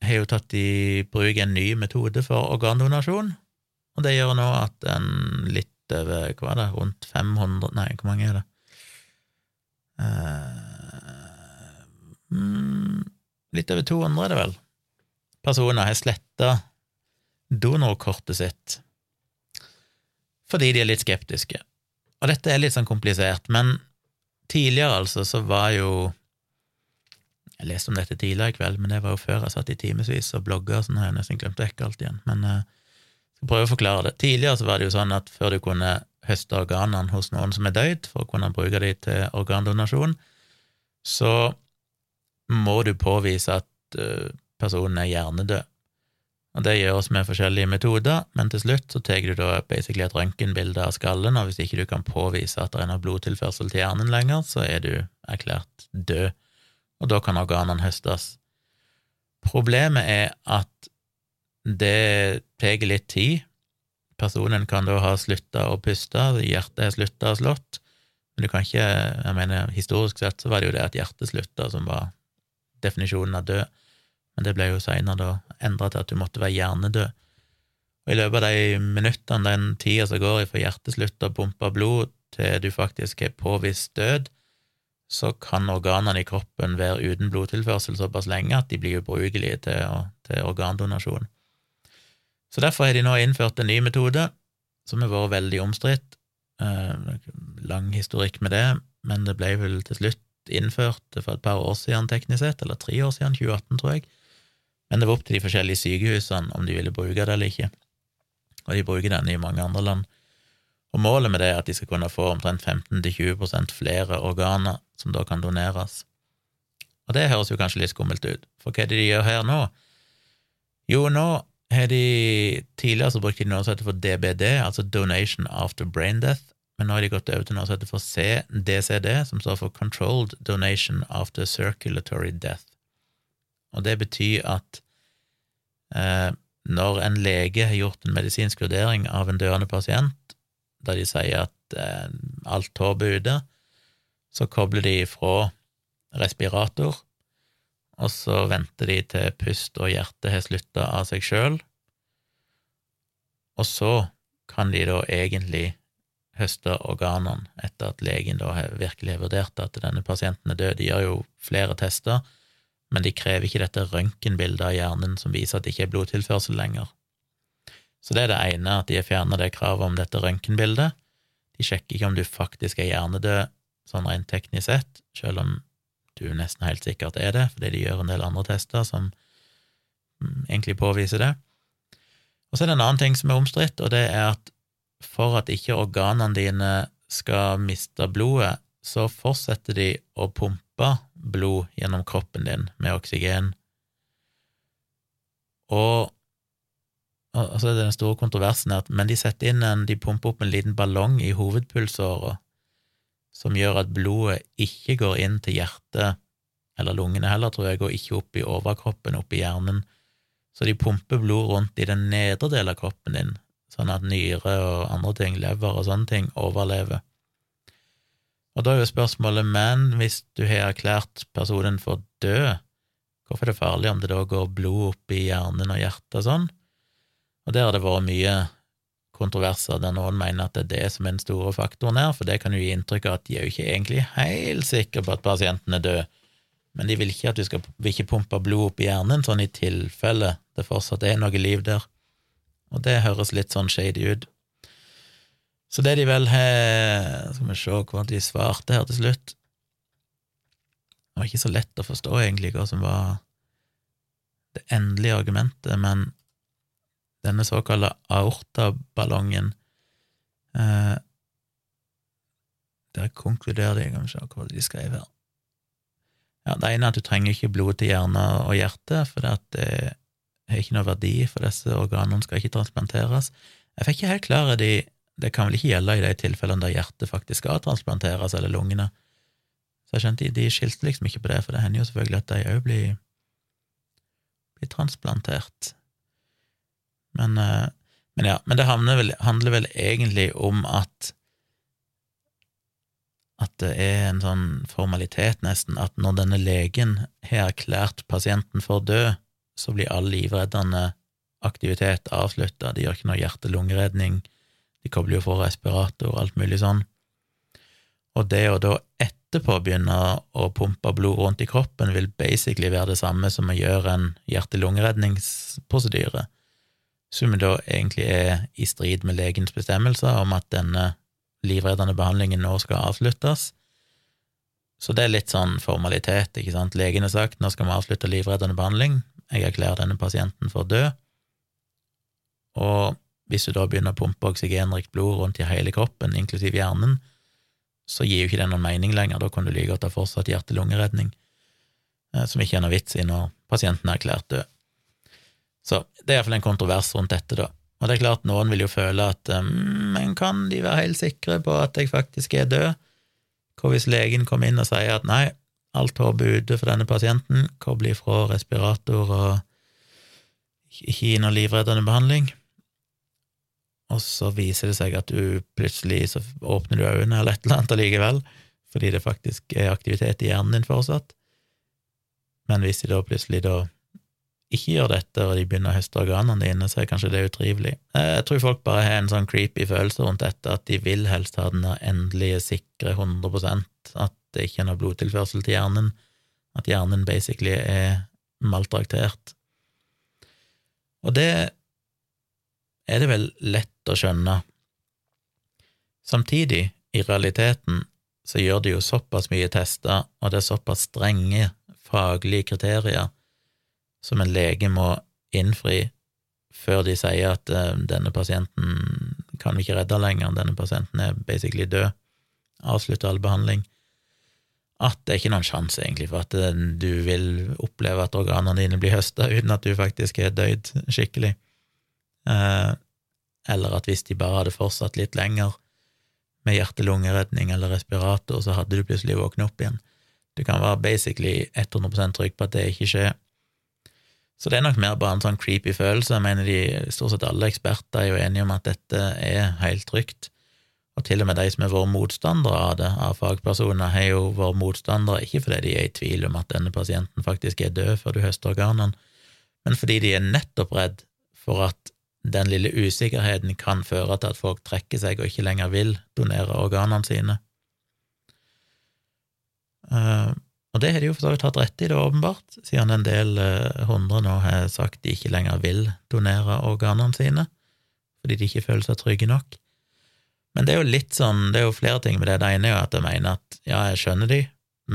S1: har jo tatt i bruk en ny metode for organdonasjon, og det gjør nå at en litt over hva er det, rundt 500 Nei, hvor mange er det? Uh, litt over 200, er det vel, personer har sletta donorkortet sitt fordi de er litt skeptiske. Og dette er litt sånn komplisert, men tidligere, altså, så var jo jeg leste om dette tidligere i kveld, men det var jo før jeg satt i timevis og blogga, så nå har jeg nesten glemt vekk alt igjen. Men jeg uh, skal prøve å forklare det. Tidligere så var det jo sånn at før du kunne høste organene hos noen som er død, for å kunne bruke dem til organdonasjon, så må du påvise at uh, personen er hjernedød. Og Det gjøres med forskjellige metoder, men til slutt så tar du da basically et røntgenbilde av skallen, og hvis ikke du kan påvise at det er noe blodtilførsel til hjernen lenger, så er du erklært død og da kan organene høstes. Problemet er at det tar litt tid. Personen kan da ha slutta å puste, hjertet har slutta å slått, men du kan ikke Jeg mener, historisk sett så var det jo det at hjertet slutta som var definisjonen av død, men det ble jo seinere endra til at du måtte være hjernedød. Og i løpet av de minuttene, den tida som går fra hjertet slutter å pumpe blod til du faktisk har påvist død, så kan organene i kroppen være uten blodtilførsel såpass lenge at de blir ubrukelige til, til, organdonasjon. Så derfor har de nå innført en ny metode som har vært veldig omstridt. Eh, lang historikk med det, men det ble vel til slutt innført for et par år siden, teknisk sett, eller tre år siden, 2018, tror jeg. Men det var opp til de forskjellige sykehusene om de ville bruke det eller ikke, og de bruker den i mange andre land. Og målet med det er at de skal kunne få omtrent 15-20% flere organer som da kan doneres. Og det høres jo kanskje litt skummelt ut, for hva er det de gjør her nå? Jo, nå har de Tidligere så brukte de noe som heter for DBD, altså Donation After Brain Death, men nå har de gått over til noe som heter for CDCD, som står for Controlled Donation After Circulatory Death. Og det betyr at eh, når en lege har gjort en medisinsk vurdering av en døende pasient, da de sier at eh, alt håp er ute, så kobler de fra respirator, og så venter de til pust og hjerte har slutta av seg sjøl, og så kan de da egentlig høste organene etter at legen da har vurdert at denne pasienten er død. De gjør jo flere tester, men de krever ikke dette røntgenbildet av hjernen som viser at det ikke er blodtilførsel lenger. Så det er det ene, at de har fjerna det kravet om dette røntgenbildet. De sjekker ikke om du faktisk er hjernedød sånn rent teknisk sett, selv om du nesten helt sikkert er det, fordi de gjør en del andre tester som mm, egentlig påviser det. Og så er det en annen ting som er omstridt, og det er at for at ikke organene dine skal miste blodet, så fortsetter de å pumpe blod gjennom kroppen din med oksygen. Og så er det den store kontroversen at men de setter inn en, de pumper opp en liten ballong i hovedpulsåra som gjør at blodet ikke går inn til hjertet, eller lungene heller, tror jeg, og ikke opp i overkroppen, opp i hjernen. Så de pumper blod rundt i den nedre delen av kroppen din, sånn at nyre og andre ting, lever og sånne ting, overlever. Og da er jo spørsmålet, men hvis du har erklært personen for død, hvorfor er det farlig om det da går blod opp i hjernen og hjertet og sånn? Og der har det vært mye kontroverser der noen mener at det er det som er den store faktoren her, for det kan jo gi inntrykk av at de er jo ikke egentlig helt sikre på at pasienten er død, men de vil ikke at du skal vil ikke pumpe blod opp i hjernen, sånn i tilfelle det fortsatt er noe liv der. Og det høres litt sånn shady ut. Så det de vel har Skal vi se hvordan de svarte her til slutt. Det var ikke så lett å forstå, egentlig, hva som var det endelige argumentet, men denne såkalte aortaballongen eh, Der konkluderer de, kan vi se hva de skrev her. Ja, Det ene er at du trenger ikke blod til hjerne og hjerte, for det har ikke noe verdi, for disse organene skal ikke transplanteres. Jeg fikk ikke helt klare de Det kan vel ikke gjelde i de tilfellene der hjertet faktisk skal transplanteres, eller lungene. Så jeg skjønte de skilte liksom ikke på det, for det hender jo selvfølgelig at de òg blir, blir transplantert. Men, eh, men, ja, men det vel, handler vel egentlig om at at det er en sånn formalitet, nesten, at når denne legen har erklært pasienten for død, så blir all livreddende aktivitet avslutta. De gjør ikke noe hjerte-lungeredning, de kobler jo for respirator og alt mulig sånn. Og det å da etterpå begynne å pumpe blod rundt i kroppen vil basically være det samme som å gjøre en hjerte-lungeredningsprosedyre, som da egentlig er i strid med legens bestemmelser om at denne livreddende behandlingen nå skal avsluttes. Så det er litt sånn formalitet, ikke sant. Legen har sagt nå skal vi avslutte livreddende behandling, jeg erklærer denne pasienten for død, og hvis du da begynner å pumpe oksygenrikt blod rundt i hele kroppen, inklusiv hjernen, så gir jo ikke det noen mening lenger, da kan du like godt ha fortsatt hjerte-lungeredning, eh, som ikke er noe vits i når pasienten er erklært død. Så det er iallfall en kontrovers rundt dette, da. Og det er klart, noen vil jo føle at eh, men kan de være helt sikre på at jeg faktisk er død? Hva hvis legen kommer inn og sier at nei, alt håp er ute for denne pasienten, koble ifra respirator og ikke gi noe livreddende behandling? Og så viser det seg at du plutselig så åpner du øynene eller et eller annet allikevel, fordi det faktisk er aktivitet i hjernen din fortsatt. Men hvis de da plutselig da ikke gjør dette, og de begynner å høste organene dine, så er kanskje det utrivelig. Eh, jeg tror folk bare har en sånn creepy følelse rundt dette, at de vil helst ha den endelige, sikre 100% at det ikke er noe blodtilførsel til hjernen, at hjernen basically er maltraktert. Og det er det vel lett å skjønne. Samtidig, i realiteten, så gjør de jo såpass mye tester, og det er såpass strenge faglige kriterier som en lege må innfri før de sier at uh, denne pasienten kan vi ikke redde lenger, denne pasienten er basically død, avslutte all behandling, at det er ikke noen sjanse, egentlig, for at uh, du vil oppleve at organene dine blir høsta uten at du faktisk er døyd skikkelig. Uh, eller at hvis de bare hadde fortsatt litt lenger med hjerte-lungeredning eller respirator, så hadde du plutselig våknet opp igjen. Du kan være basically 100 trygg på at det ikke skjer. Så det er nok mer bare en sånn creepy følelse. Jeg mener de, stort sett alle eksperter er jo enige om at dette er helt trygt. Og til og med de som har vært motstandere av det, av fagpersoner, har jo vært motstandere ikke fordi de er i tvil om at denne pasienten faktisk er død før du høster organene, men fordi de er nettopp redd for at den lille usikkerheten kan føre til at folk trekker seg og ikke lenger vil donere organene sine. Uh, og det har de jo for så vidt hatt rett i, det åpenbart, siden en del eh, hundre nå har sagt de ikke lenger vil donere organene sine, fordi de ikke føler seg trygge nok. Men det er jo litt sånn, det er jo flere ting med det. Det ene er jo at jeg mener at ja, jeg skjønner de,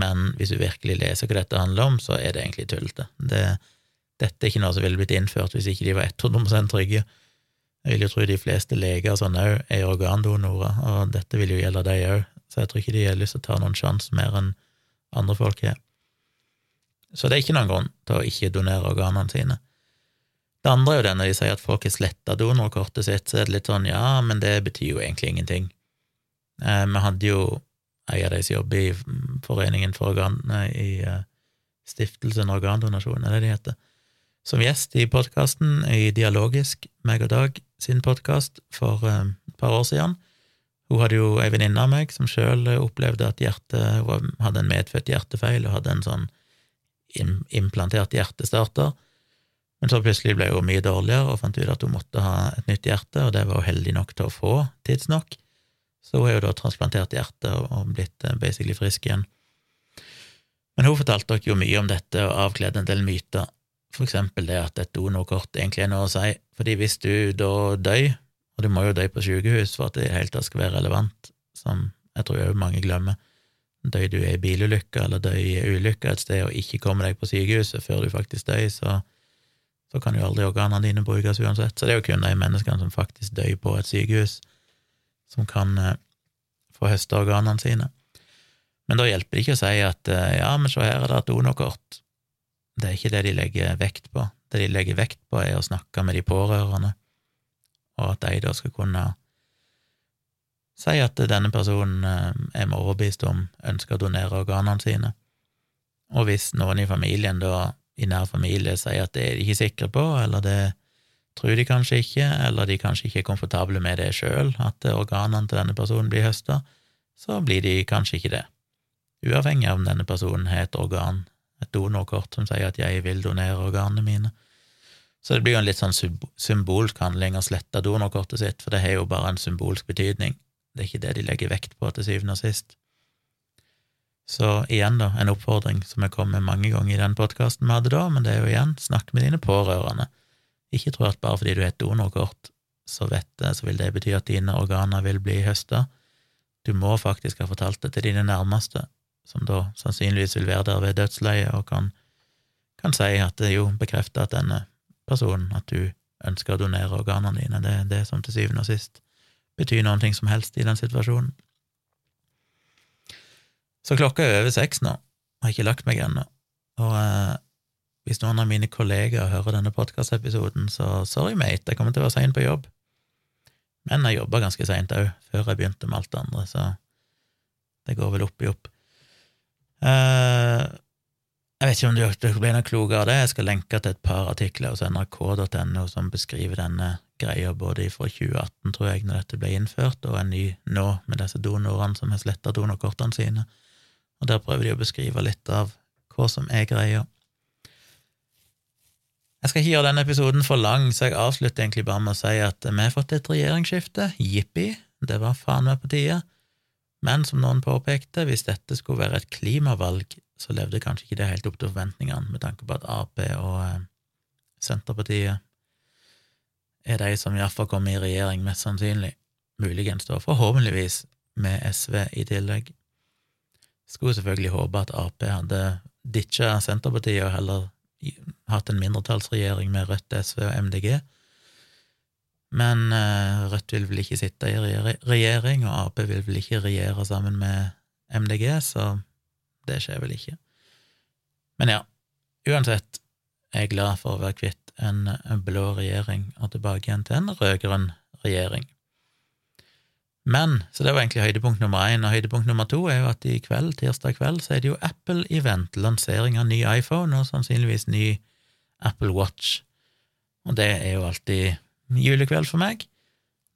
S1: men hvis du virkelig leser hva dette handler om, så er det egentlig tullete. Det, dette er ikke noe som ville blitt innført hvis ikke de var 100 trygge. Jeg vil jo tro de fleste leger sånn òg er organdonorer, og dette vil jo gjelde de òg, så jeg tror ikke de har lyst til å ta noen sjanse mer enn andre folk har. Så det er ikke noen grunn til å ikke donere organene sine. Det andre er jo det når de sier at folk har sletta donorkortet sitt, så er det litt sånn ja, men det betyr jo egentlig ingenting. Eh, vi hadde jo ei av de som jobber i Foreningen for organ... Nei, i eh, Stiftelsen Organdonasjon, er det de heter, som gjest i podkasten i Dialogisk, meg og Dag sin podkast for uh, et par år siden. Hun hadde jo ei venninne av meg som sjøl opplevde at hjertet Hun hadde en medfødt hjertefeil og hadde en sånn implantert hjertestarter. Men så plutselig ble hun mye dårligere og fant ut at hun måtte ha et nytt hjerte, og det var hun heldig nok til å få tidsnok. Så hun er jo da transplantert hjerte og blitt eh, basically frisk igjen. Men hun fortalte dere jo mye om dette og avkledde en del myter, for eksempel det at et donorkort egentlig er noe å si, fordi hvis du da dør, og du må jo dø på sykehus for at det i hele tatt skal være relevant, som jeg tror òg mange glemmer. dør du i bilulykke eller dør i ulykke et sted og ikke kommer deg på sykehuset før du faktisk dør, så, så kan jo aldri organene dine brukes uansett. Så det er jo kun de menneskene som faktisk dør på et sykehus, som kan eh, få høste organene sine. Men da hjelper det ikke å si at eh, ja, men se her er det et donokort. Det er ikke det de legger vekt på. Det de legger vekt på, er å snakke med de pårørende, og at de da skal kunne si at denne personen eh, er vi overbevist om ønsker å donere organene sine. Og hvis noen i familien da, i nær familie, sier at det er de ikke sikre på, eller det tror de kanskje ikke, eller de kanskje ikke er komfortable med det sjøl, at organene til denne personen blir høsta, så blir de kanskje ikke det uavhengig av om denne personen har et organ, et donorkort som sier at 'jeg vil donere organene mine'. Så det blir jo en litt sånn symbolsk handling å slette donorkortet sitt, for det har jo bare en symbolsk betydning. Det er ikke det de legger vekt på til syvende og sist. Så igjen, da, en oppfordring som jeg kom med mange ganger i den podkasten vi hadde da, men det er jo igjen, snakk med dine pårørende. Ikke tro at bare fordi du har et donorkort, så vet det, så vil det bety at dine organer vil bli høsta. Du må faktisk ha fortalt det til dine nærmeste, som da sannsynligvis vil være der ved dødsleiet og kan, kan si at det jo bekrefter at denne personen, at du ønsker å donere organene dine, det er det som til syvende og sist betyr noen ting som helst i den situasjonen. Så klokka er over seks nå, jeg har ikke lagt meg ennå, og eh, hvis noen av mine kollegaer hører denne podkastepisoden, så sorry, mate, jeg kommer til å være sein på jobb. Men jeg jobba ganske seint òg, før jeg begynte med alt det andre, så det går vel opp i opp. Uh, jeg vet ikke om du blir noe klokere av det. Jeg skal lenke til et par artikler hos nrk.no som beskriver denne greia både fra 2018, tror jeg, når dette ble innført, og en ny nå, med disse donorene som har sletta donorkortene sine. Og Der prøver de å beskrive litt av hva som er greia. Jeg skal ikke gjøre denne episoden for lang, så jeg avslutter egentlig bare med å si at vi har fått et regjeringsskifte. Jippi, det var faen meg på tide. Men som noen påpekte, hvis dette skulle være et klimavalg, så levde kanskje ikke det helt opp til forventningene, med tanke på at Ap og eh, Senterpartiet er de som iallfall kommer i regjering, mest sannsynlig, muligens da forhåpentligvis med SV i tillegg. Skulle selvfølgelig håpe at Ap hadde ditcha Senterpartiet og heller hatt en mindretallsregjering med Rødt, SV og MDG, men uh, Rødt vil vel ikke sitte i regjering, og Ap vil vel ikke regjere sammen med MDG, så det skjer vel ikke. Men ja, uansett, jeg er glad for å være kvitt en blå regjering og tilbake igjen til en rød-grønn regjering. Men, så det var egentlig høydepunkt nummer én, og høydepunkt nummer to er jo at i kveld, tirsdag kveld, så er det jo Apple-event, lansering av ny iPhone og sannsynligvis ny Apple Watch, og det er jo alltid julekveld for meg.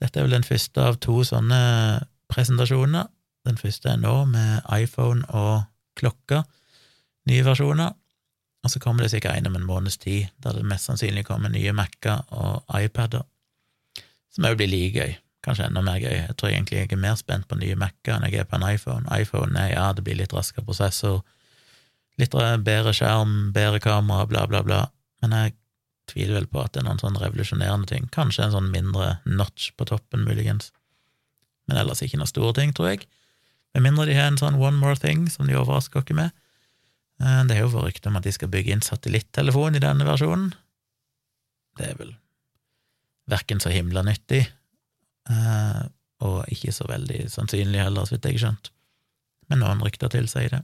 S1: Dette er vel den første av to sånne presentasjoner. Den første er nå, med iPhone og klokka, nye versjoner. Og så kommer det sikkert en om en måneds tid, der det mest sannsynlig kommer nye Mac-er og iPader, som òg blir like gøy. Kanskje enda mer gøy. Jeg tror egentlig jeg er mer spent på nye Mac-er enn jeg er på en iPhone. iPhone er ja, det blir litt raskere prosessor, litt bedre skjerm, bedre kamera, bla, bla, bla, men jeg tviler vel på at det er noen sånn revolusjonerende ting. Kanskje en sånn mindre notch på toppen, muligens. Men ellers ikke noen store ting, tror jeg. Med mindre de har en sånn one more thing som de overrasker oss med. Eh, det er jo vært rykte om at de skal bygge inn satellittelefon i denne versjonen. Det er vel verken så himla nyttig, eh, og ikke så veldig sannsynlig heller, så vidt jeg har skjønt. Men noen rykter tilsier det.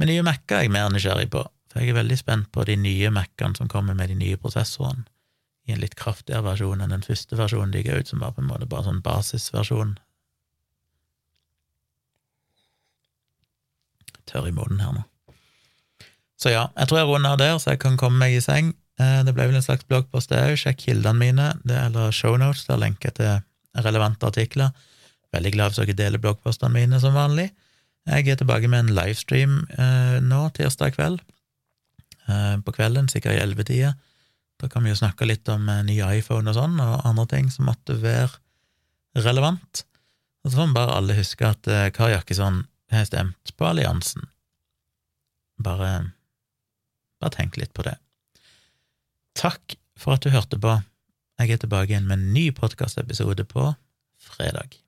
S1: Men nye Mac-er er jeg mer nysgjerrig på. For jeg er veldig spent på de nye Mac-ene som kommer med de nye prosessorene, i en litt kraftigere versjon enn den første versjonen de ga ut, som var på en måte bare sånn basisversjon. Tørr i munnen her nå. Så ja, jeg tror jeg runder der, så jeg kan komme meg i seng. Eh, det ble vel en slags bloggpost, det òg. Sjekk kildene mine, det, eller shownotes, der lenker til relevante artikler. Veldig glad hvis dere deler bloggpostene mine som vanlig. Jeg er tilbake med en livestream eh, nå, tirsdag kveld. Eh, på kvelden, sikkert i ellevetida. Da kan vi jo snakke litt om eh, ny iPhone og sånn, og andre ting som måtte være relevant. Og så får vi bare alle huske at uh, Kari Jakkesson har stemt på alliansen. Bare, bare tenk litt på det. Takk for at du hørte på. Jeg er tilbake igjen med en ny podkastepisode på fredag.